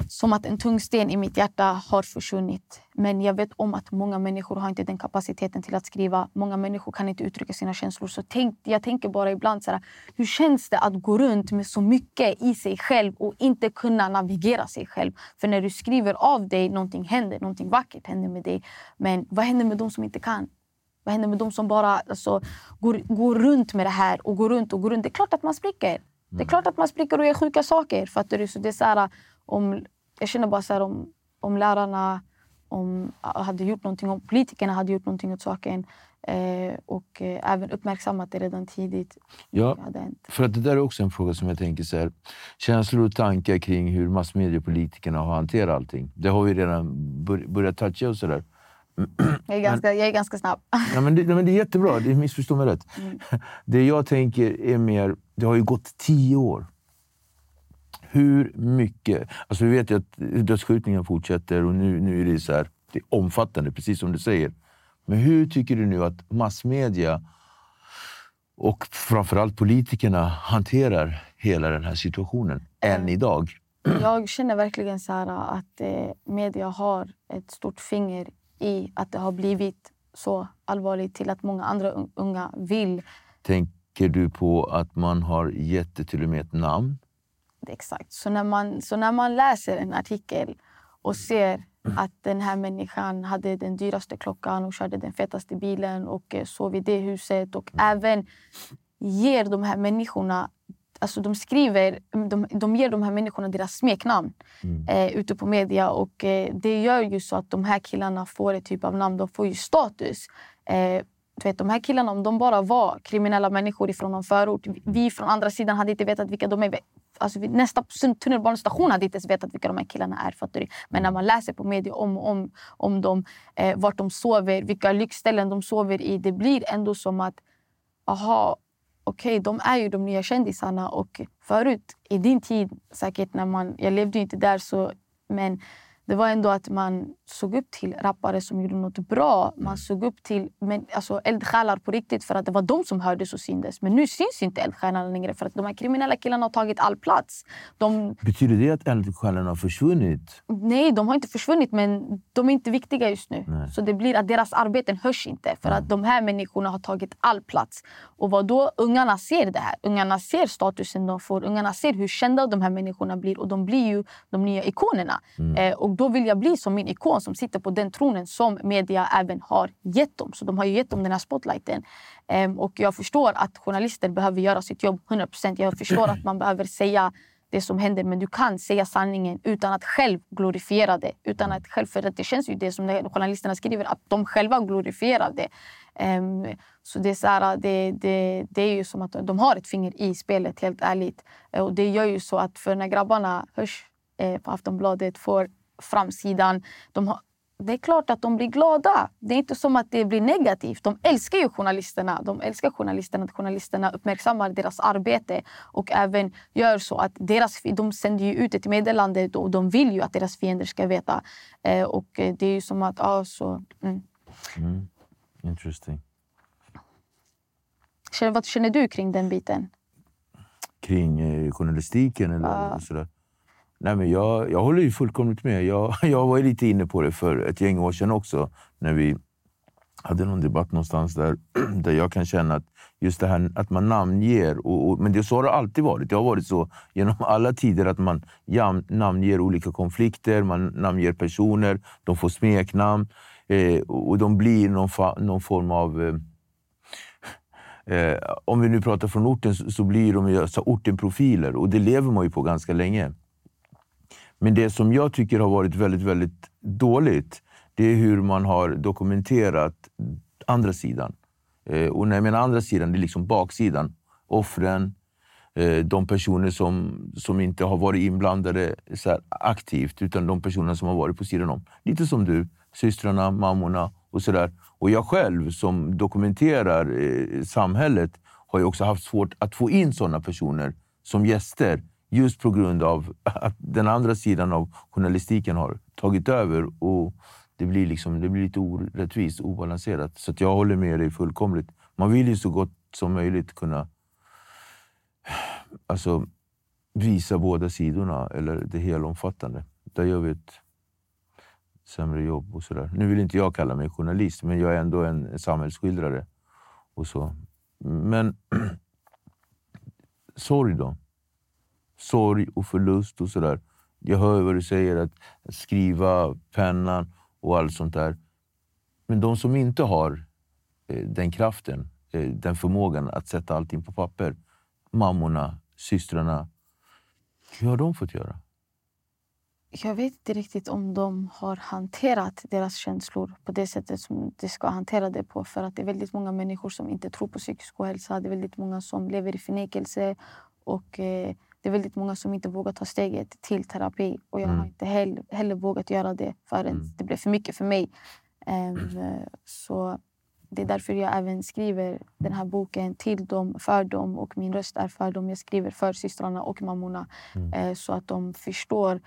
som att en tung sten i mitt hjärta har försvunnit. Men jag vet om att många människor har inte den kapaciteten till att skriva. Många människor kan inte uttrycka sina känslor. Så tänk, jag tänker bara ibland så här, hur känns det att gå runt med så mycket i sig själv och inte kunna navigera sig själv? För när du skriver av dig, någonting händer, någonting vackert händer med dig. Men vad händer med de som inte kan? Vad händer med de som bara alltså, går, går runt med det här och går runt och går runt? Det är klart att man spricker. Det är klart att man spricker och gör sjuka saker. Fattar du? Så det är så här, om, jag känner bara så här, om, om lärarna om, hade gjort någonting, om politikerna hade gjort någonting åt saken eh, och eh, även uppmärksammat det redan tidigt. Ja. För att det där är också en fråga som jag tänker så här. Känslor och tankar kring hur massmediepolitikerna har hanterat allting. Det har vi redan bör, börjat toucha och sådär. Jag är ganska, jag är ganska snabb. Ja, men det, men det är jättebra, det missförstå mig rätt. Det jag tänker är mer, det har ju gått tio år. Hur mycket... Alltså vi vet ju att dödsskjutningen fortsätter och nu, nu är det så här, det är omfattande, precis som du säger. Men hur tycker du nu att massmedia och framförallt politikerna hanterar hela den här situationen än idag? Jag känner verkligen så att eh, media har ett stort finger i att det har blivit så allvarligt till att många andra un- unga vill. Tänker du på att man har gett det till och med ett namn? Exakt. Så när, man, så när man läser en artikel och ser att den här människan hade den dyraste klockan och körde den fetaste bilen och eh, sov i det huset och även ger de här människorna Alltså de skriver, de, de ger de här människorna deras smeknamn eh, ute på media. Och eh, Det gör ju så att de här killarna får ett typ av namn. De får ju status. Eh, du vet, de här killarna, om de bara var kriminella människor ifrån någon förort. Vi från andra sidan hade inte vetat vilka de är. Alltså, vi- nästa tunnelbanestation hade inte ens vetat vilka de här killarna är. Fattar du? Men när man läser på media om om, om dem, eh, vart de sover, vilka lyxställen de sover i. Det blir ändå som att, aha, okej, de är ju de nya kändisarna. Och förut, i din tid, säkert när man... Jag levde ju inte där, så, men det var ändå att man såg upp till rappare som gjorde något bra. Man såg upp till men, alltså, eldsjälar på riktigt för att det var de som hördes och syndes. Men nu syns inte eldsjälarna längre för att de här kriminella killarna har tagit all plats. De, Betyder det att eldsjälarna har försvunnit? nej, de har inte försvunnit men de är inte viktiga just nu. Nej. Så det blir att deras arbeten hörs inte för att de här människorna har tagit all plats. Och vad då? Ungarna ser det här. Ungarna ser statusen de får. Ungarna ser hur kända de här människorna blir och de blir ju de nya ikonerna. Eh, och då vill jag bli som min ikon som sitter på den tronen som media även har gett dem. Så de har ju gett dem den här spotlighten. Um, och jag förstår att journalister behöver göra sitt jobb 100%. Jag förstår att man behöver säga det som händer. Men du kan säga sanningen utan att själv glorifiera det. Utan att själv, för det känns ju det som journalisterna skriver, att de själva glorifierar det. Um, så det är, så här, det, det, det är ju som att de har ett finger i spelet, helt ärligt. Och det gör ju så att för när grabbarna hörs eh, på Aftonbladet får framsidan, de har, det är klart att de blir glada. Det är inte som att det blir negativt. De älskar ju journalisterna. De älskar journalisterna, att journalisterna uppmärksammar deras arbete och även gör så att deras, de sänder ju ut ett meddelande och de vill ju att deras fiender ska veta. Eh, och det är ju som att... Ja, så, mm. Mm. Interesting. Vad känner du kring den biten? Kring eh, journalistiken eller uh. sådär? Nej, men jag, jag håller ju fullkomligt med. Jag, jag var lite inne på det för ett gäng år sedan också. När vi hade någon debatt någonstans där, där jag kan känna att just det här att man namnger. Och, och, men det, så har det alltid varit. Det har varit så genom alla tider att man jam, namnger olika konflikter, man namnger personer, de får smeknamn eh, och de blir någon, fa, någon form av... Eh, eh, om vi nu pratar från orten så, så blir de ju alltså, ortenprofiler och det lever man ju på ganska länge. Men det som jag tycker har varit väldigt, väldigt dåligt, det är hur man har dokumenterat andra sidan. Eh, och när jag menar andra sidan, det är liksom baksidan. Offren, eh, de personer som, som inte har varit inblandade så aktivt, utan de personer som har varit på sidan om. Lite som du, systrarna, mammorna och sådär. Och jag själv som dokumenterar eh, samhället har ju också haft svårt att få in sådana personer som gäster Just på grund av att den andra sidan av journalistiken har tagit över och det blir, liksom, det blir lite orättvist, obalanserat. Så jag håller med dig fullkomligt. Man vill ju så gott som möjligt kunna alltså, visa båda sidorna, eller det helomfattande. Där gör vi ett sämre jobb. och så där. Nu vill inte jag kalla mig journalist, men jag är ändå en samhällsskildrare. Och så. Men sorg då? Sorg och förlust och sådär. Jag hör vad du säger, att skriva pennan och allt sånt där. Men de som inte har eh, den kraften, eh, den förmågan att sätta allting på papper. Mammorna, systrarna. Hur har de fått göra? Jag vet inte riktigt om de har hanterat deras känslor på det sättet som de ska hantera det på. För att det är väldigt många människor som inte tror på psykisk ohälsa. Det är väldigt många som lever i förnekelse. Och eh, det är väldigt många som inte vågar ta steget till terapi. Och jag mm. har inte heller, heller, vågat göra det förrän mm. det blev för mycket för mig. Um, så det är därför jag även skriver den här boken till dem, för dem. Och min röst är för dem. Jag skriver för systrarna och mammorna. Mm. Uh, så att de förstår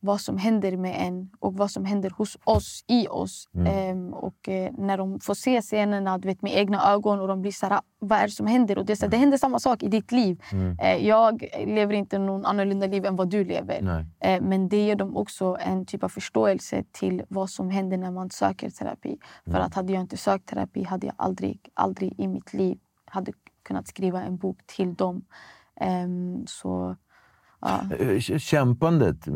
vad som händer med en och vad som händer hos oss, i oss. Mm. Um, och uh, när de får se scenerna du vet, med egna ögon och de blir så här, vad är det som händer? Och det, så, mm. det händer samma sak i ditt liv. Mm. Uh, jag lever inte någon annorlunda liv än vad du lever. Uh, men det ger dem också en typ av förståelse till vad som händer när man söker terapi. För mm. att hade jag inte sökt terapi hade jag aldrig, aldrig i mitt liv hade kunnat skriva en bok till dem. Um, så Ja. Eh, kämpandet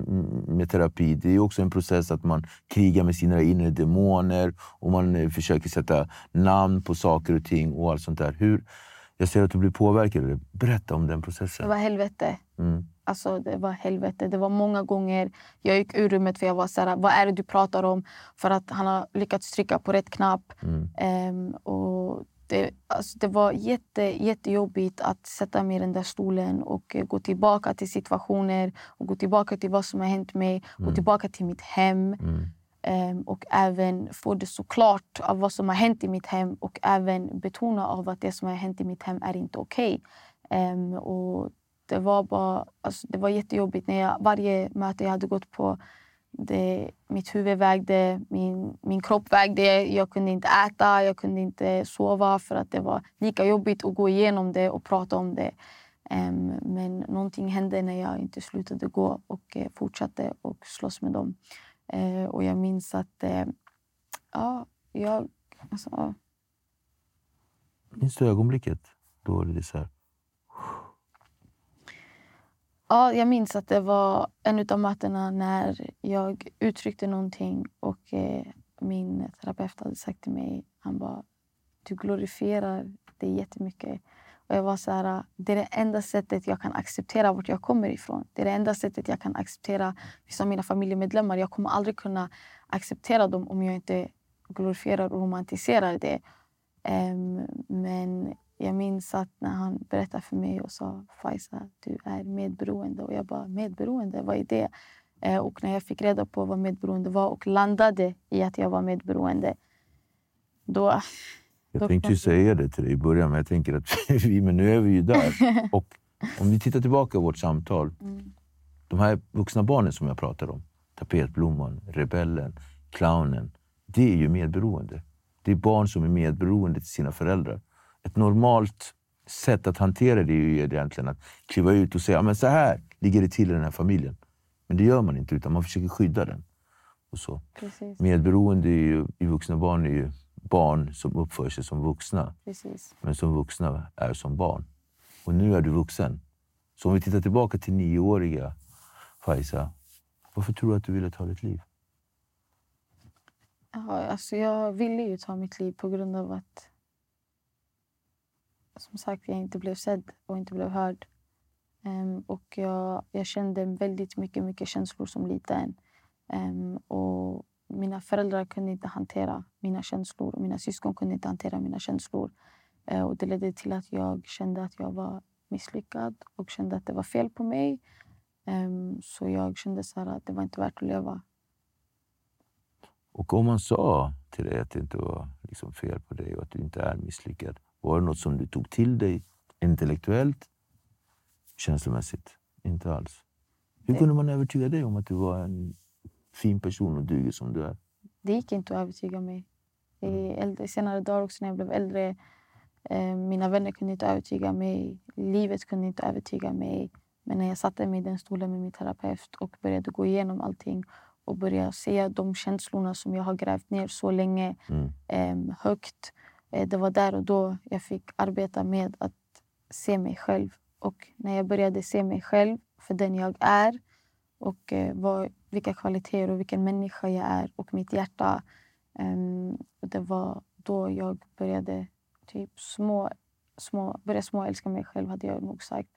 med terapi det är också en process att man krigar med sina inre demoner och man eh, försöker sätta namn på saker och ting och allt sånt där. Hur, jag ser att du blir påverkad. Berätta om den processen. Det var helvete. Mm. Alltså, det var helvete. Det var många gånger jag gick ur rummet för jag var så här, vad är det du pratar om? För att han har lyckats trycka på rätt knapp. Mm. Um, och det, alltså det var jätte, jättejobbigt att sätta mig i den där stolen och eh, gå tillbaka till situationer och gå tillbaka till vad som har hänt mig. Mm. Gå tillbaka till mitt hem. Mm. Um, och även få det så klart av vad som har hänt i mitt hem och även betona av att det som har hänt i mitt hem är inte okej. Okay. Um, ehm, det var bara, alltså det var jättejobbigt. När jag, varje möte jag hade gått på det, mitt huvud vägde, min, min kropp vägde. Jag kunde inte äta, jag kunde inte sova för att det var lika jobbigt att gå igenom det och prata om det. Um, men någonting hände när jag inte slutade gå och uh, fortsatte och slåss med dem. Uh, och jag minns att... Uh, ja, jag... Alltså, Minns du ögonblicket? Då var det så här... Ja, jag minns att det var en av mötena när jag uttryckte någonting och eh, min terapeut hade sagt till mig, han bara, du glorifierar det jättemycket. Och jag var så här, det är det enda sättet jag kan acceptera vart jag kommer ifrån. Det är det enda sättet jag kan acceptera vissa av mina familjemedlemmar. Jag kommer aldrig kunna acceptera dem om jag inte glorifierar och romantiserar det. Um, men jag minns att när han berättade för mig och sa Faiza, du är medberoende. Och jag bara, medberoende? Vad är det? Uh, och när jag fick reda på vad medberoende var och landade i att jag var medberoende, då... Jag tänkte ju säga det till dig i början, men jag tänker att vi, men nu är vi ju där. Och om vi tittar tillbaka på vårt samtal. Mm. De här vuxna barnen som jag pratar om, tapetblomman, rebellen, clownen. Det är ju medberoende. Det är barn som är medberoende till sina föräldrar. Ett normalt sätt att hantera det är ju egentligen att kliva ut och säga men så här ligger det till i den här familjen. Men det gör man inte, utan man försöker skydda den. Och så. Precis. Medberoende ju, i vuxna barn är ju barn som uppför sig som vuxna, Precis. men som vuxna är som barn. Och nu är du vuxen. Så om vi tittar tillbaka till nioåriga Faiza, varför tror du att du ville ta ditt liv? Ja, alltså jag ville ju ta mitt liv på grund av att som sagt, jag inte blev sedd och inte blev hörd. Um, och jag, jag kände väldigt mycket, mycket känslor som liten. Um, och mina föräldrar kunde inte hantera mina känslor. Mina syskon kunde inte hantera mina känslor. Uh, och det ledde till att jag kände att jag var misslyckad och kände att det var fel på mig. Um, så jag kände så att det var inte värt att leva. Och om man sa till dig att det inte var liksom fel på dig och att du inte är misslyckad, var det något som du tog till dig intellektuellt, känslomässigt? Inte alls. Hur kunde man övertyga dig om att du var en fin person och duger som du är? Det gick inte att övertyga mig. I mm. äldre, senare dagar också när jag blev äldre. Eh, mina vänner kunde inte övertyga mig. Livet kunde inte övertyga mig. Men när jag satte mig i den stolen med min terapeut och började gå igenom allting och börja se de känslorna som jag har grävt ner så länge mm. eh, högt. Eh, det var där och då jag fick arbeta med att se mig själv. Och när jag började se mig själv för den jag är och eh, vad, vilka kvaliteter och vilken människa jag är och mitt hjärta. Ehm, det var då jag började typ små, små, började små älska mig själv, hade jag nog sagt.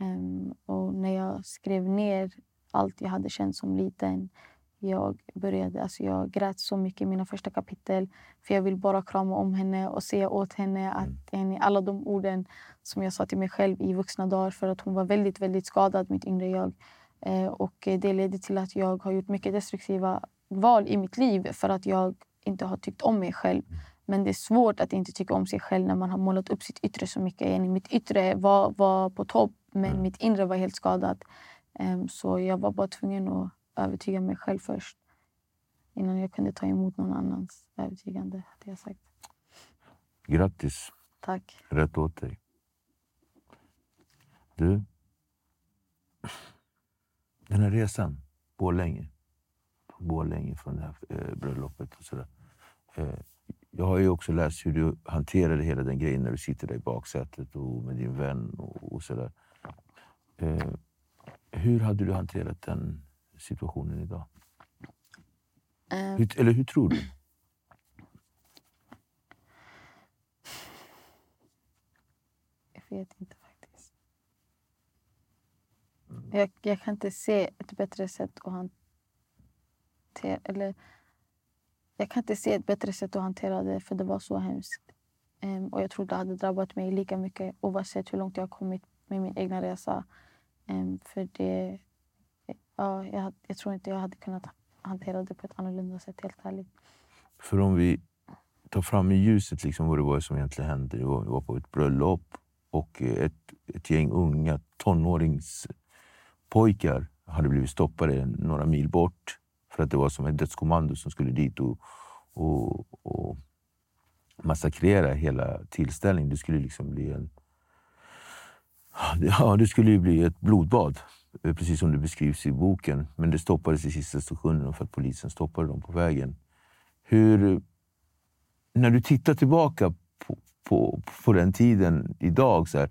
Ehm, och när jag skrev ner allt jag hade känt som liten jag började, alltså jag grät så mycket i mina första kapitel. För jag vill bara krama om henne och säga åt henne att mm. alla de orden som jag sa till mig själv i vuxna dagar. För att hon var väldigt, väldigt skadad, mitt inre jag. Eh, och det ledde till att jag har gjort mycket destruktiva val i mitt liv för att jag inte har tyckt om mig själv. Mm. Men det är svårt att inte tycka om sig själv när man har målat upp sitt yttre så mycket. Mitt yttre var, var på topp, men mm. mitt inre var helt skadat. Um, så jag var bara tvungen att övertyga mig själv först. Innan jag kunde ta emot någon annans övertygande, hade jag sagt. Grattis. Tack. Rätt åt dig. Du, den här resan, Borlänge, Borlänge från det här eh, bröllopet och sådär. Eh, jag har ju också läst hur du hanterade hela den grejen när du sitter där i baksätet och med din vän och, och sådär. Eh, hur hade du hanterat den situationen idag? Uh, hur, eller hur tror du? Jag vet inte faktiskt. Jag, jag, kan inte se ett bättre sätt att hantera... Eller, jag kan inte se ett bättre sätt att hantera det, för det var så hemskt. Um, och jag tror det hade drabbat mig lika mycket oavsett hur långt jag har kommit med min egna resa. Um, för det ja, jag, jag tror inte jag hade kunnat hantera det på ett annorlunda sätt, helt ärligt. För om vi tar fram i ljuset liksom vad det var som egentligen hände. Det var, vi var på ett bröllop och eh, ett, ett gäng unga tonåringspojkar hade blivit stoppade några mil bort för att det var som ett dödskommando som skulle dit och, och, och massakrera hela tillställningen. Det skulle liksom bli en... Ja, det skulle ju bli ett blodbad. Eh, precis som det beskrivs i boken. Men det stoppades i sista sekunden för att polisen stoppade dem på vägen. Hur, när du tittar tillbaka på, på, på den tiden idag, så här,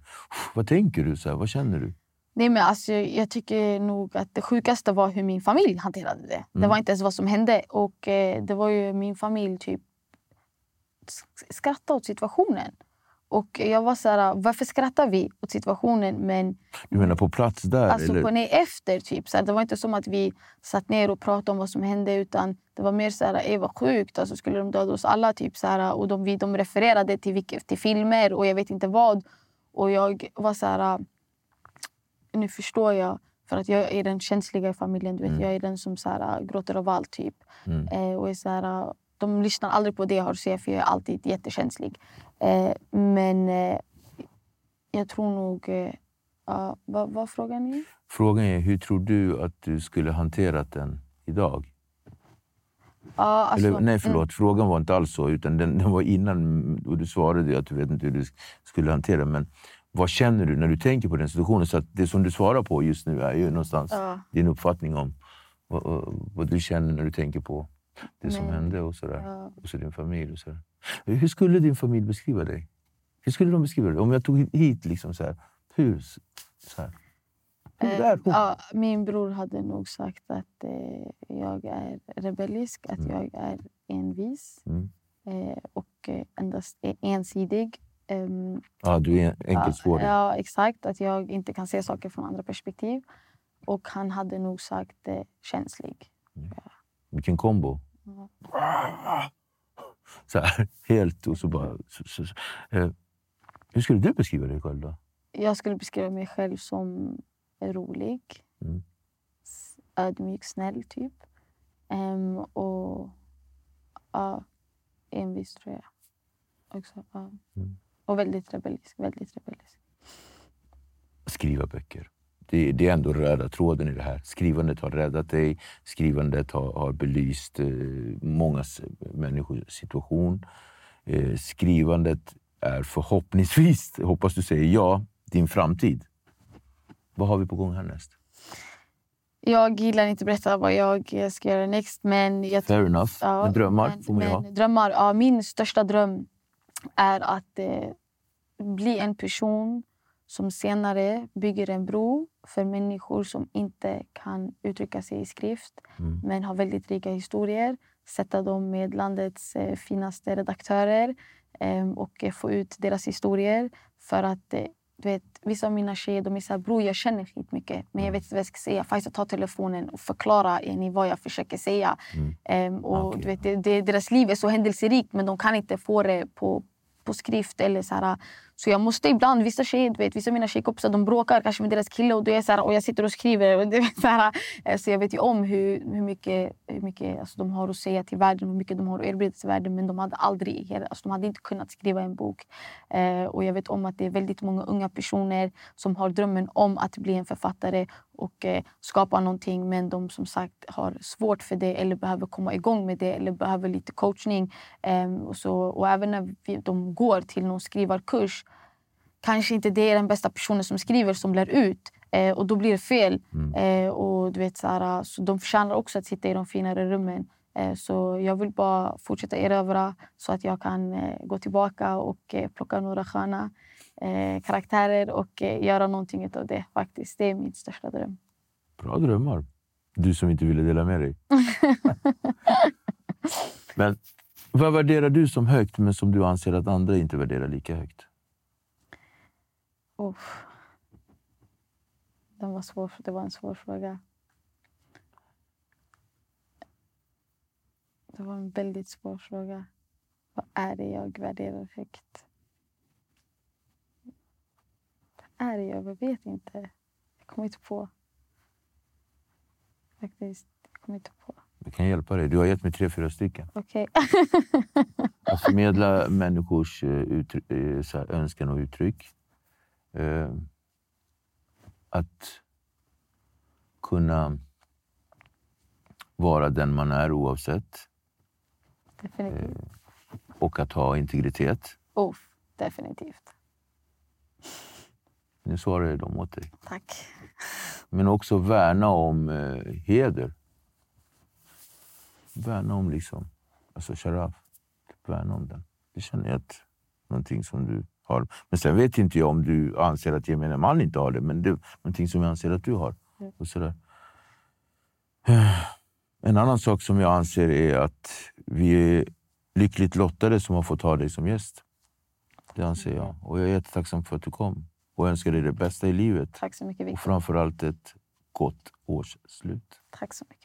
vad tänker du? Så här, vad känner du? Nej, men alltså, jag tycker nog att det sjukaste var hur min familj hanterade det. Mm. Det var inte ens vad som hände. Och eh, Det var ju min familj typ skrattade åt situationen. Och jag var så här, varför skrattar vi åt situationen? Men, du menar på plats där? Alltså eller? På, nej, efter. Typ. Så här, det var inte som att vi satt ner och pratade om vad som hände. Utan Det var mer så här, vad sjukt. Alltså, skulle de döda oss alla? Typ, så här, och de, de refererade till, till filmer och jag vet inte vad. Och jag var så här... Nu förstår jag. För att jag är den känsliga i familjen. Du vet. Mm. Jag är den som så här, gråter av allt. Typ. Mm. Eh, och är så här, de lyssnar aldrig på det jag har att säga för jag är alltid jättekänslig. Eh, men eh, jag tror nog... Eh, vad var frågan är? Frågan är, hur tror du att du skulle hanterat den idag? Ja, alltså, Eller, nej, förlåt. Mm. Frågan var inte alls så. Utan den, den var innan och du svarade att du vet inte hur du skulle hantera. Men vad känner du när du tänker på den situationen? Så det som du svarar på just nu är ju någonstans ja. din uppfattning om vad, vad, du känner när du tänker på det som hände och, sådär. Ja. och så din familj. Och sådär. Hur skulle din familj beskriva dig? Hur skulle de beskriva dig? Om jag tog hit liksom så här, hur? Så här. Eh, ja, min bror hade nog sagt att eh, jag är rebellisk, att mm. jag är envis mm. eh, och eh, endast ensidig. Um, ja, du är enkelspårig. Ja, exakt. Att jag inte kan se saker från andra perspektiv. Och han hade nog sagt eh, känslig. Mm. Ja. Vilken kombo. Så här, helt och så bara... Så, så, så. Eh, hur skulle du beskriva dig själv då? Jag skulle beskriva mig själv som rolig, mm. ödmjuk, snäll typ. Um, och uh, envis tror jag också. Uh. Mm. Och väldigt rebellisk. Väldigt rebellisk. Skriva böcker det, det, är ändå röda tråden i det här. Skrivandet har räddat dig. Skrivandet har, har belyst eh, många människors situation. Eh, skrivandet är förhoppningsvis, hoppas du säger ja, din framtid. Vad har vi på gång härnäst? Jag gillar inte att berätta vad jag ska göra next. Men jag Fair enough. Ja, men drömmar men, får man ha. Drömmar, ja, min största dröm är att eh, bli en person som senare bygger en bro för människor som inte kan uttrycka sig i skrift mm. men har väldigt rika historier. Sätta dem med landets eh, finaste redaktörer eh, och få ut deras historier. För att eh, du vet, Vissa av mina tjejer de är så här, bror jag känner skitmycket men jag vet inte vad jag ska säga. Faiza ta telefonen och förklara ni vad jag försöker säga. Mm. Um, och, okay. du vet, det, det, deras liv är så händelserikt men de kan inte få det på, på skrift. eller så här, så jag måste ibland, vissa tjejer, du vet, vissa av mina tjejkompisar de bråkar kanske med deras kille och, då är så här, och jag sitter och skriver. Och, det vet, så, här, eh, så jag vet ju om hur, hur mycket, hur mycket alltså, de har att säga till världen, hur mycket de har att erbjuda till världen. Men de hade aldrig, alltså, de hade inte kunnat skriva en bok. Eh, och jag vet om att det är väldigt många unga personer som har drömmen om att bli en författare och eh, skapa någonting. Men de som sagt har svårt för det eller behöver komma igång med det eller behöver lite coachning. Eh, och, så, och även när vi, de går till någon skrivarkurs kanske inte det är den bästa personen som skriver som lär ut. Eh, och då blir det fel. Mm. Eh, och du vet, så, här, så De förtjänar också att sitta i de finare rummen. Eh, så jag vill bara fortsätta erövra så att jag kan eh, gå tillbaka och eh, plocka några sköna eh, karaktärer och göra någonting av det. faktiskt. Det är min största dröm. Bra drömmar. Du som inte ville dela med dig. men vad värderar du som högt men som du anser att andra inte värderar lika högt? Oh. Den var svår, det var en svår fråga. Det var en väldigt svår fråga. Vad är det jag värderar högt? Vad är det jag, vet inte. Jag kommer inte på. Faktiskt, jag kommer inte på. Jag kan hjälpa dig. Du har gett mig tre, fyra stycken. Okej. Okay. att förmedla människors eh, eh, önskan och uttryck eh, att kunna vara den man är oavsett. Definitivt. Eh, och att ha integritet. Oh, definitivt. Nu svarar jag dem åt dig. Tack. Men också värna om eh, heder. Värna om liksom, alltså sharaf. Värna om den. Det känner jag att någonting som du har. Men sen vet inte jag om du anser att gemene man inte har det, men det är någonting som jag anser att du har. Mm. Och sådär. En annan sak som jag anser är att vi är lyckligt lottade som har fått ha dig som gäst. Det anser jag. Och jag är jättetacksam för att du kom. Och önskar dig det bästa i livet. Tack så mycket, Och Victor. framförallt ett gott årsslut. Tack så mycket.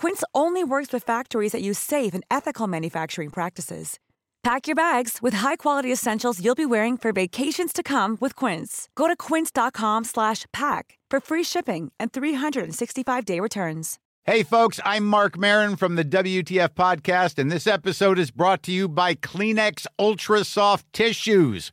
Quince only works with factories that use safe and ethical manufacturing practices. Pack your bags with high-quality essentials you'll be wearing for vacations to come with Quince. Go to quince.com slash pack for free shipping and 365-day returns. Hey, folks, I'm Mark Marin from the WTF Podcast, and this episode is brought to you by Kleenex Ultra Soft Tissues,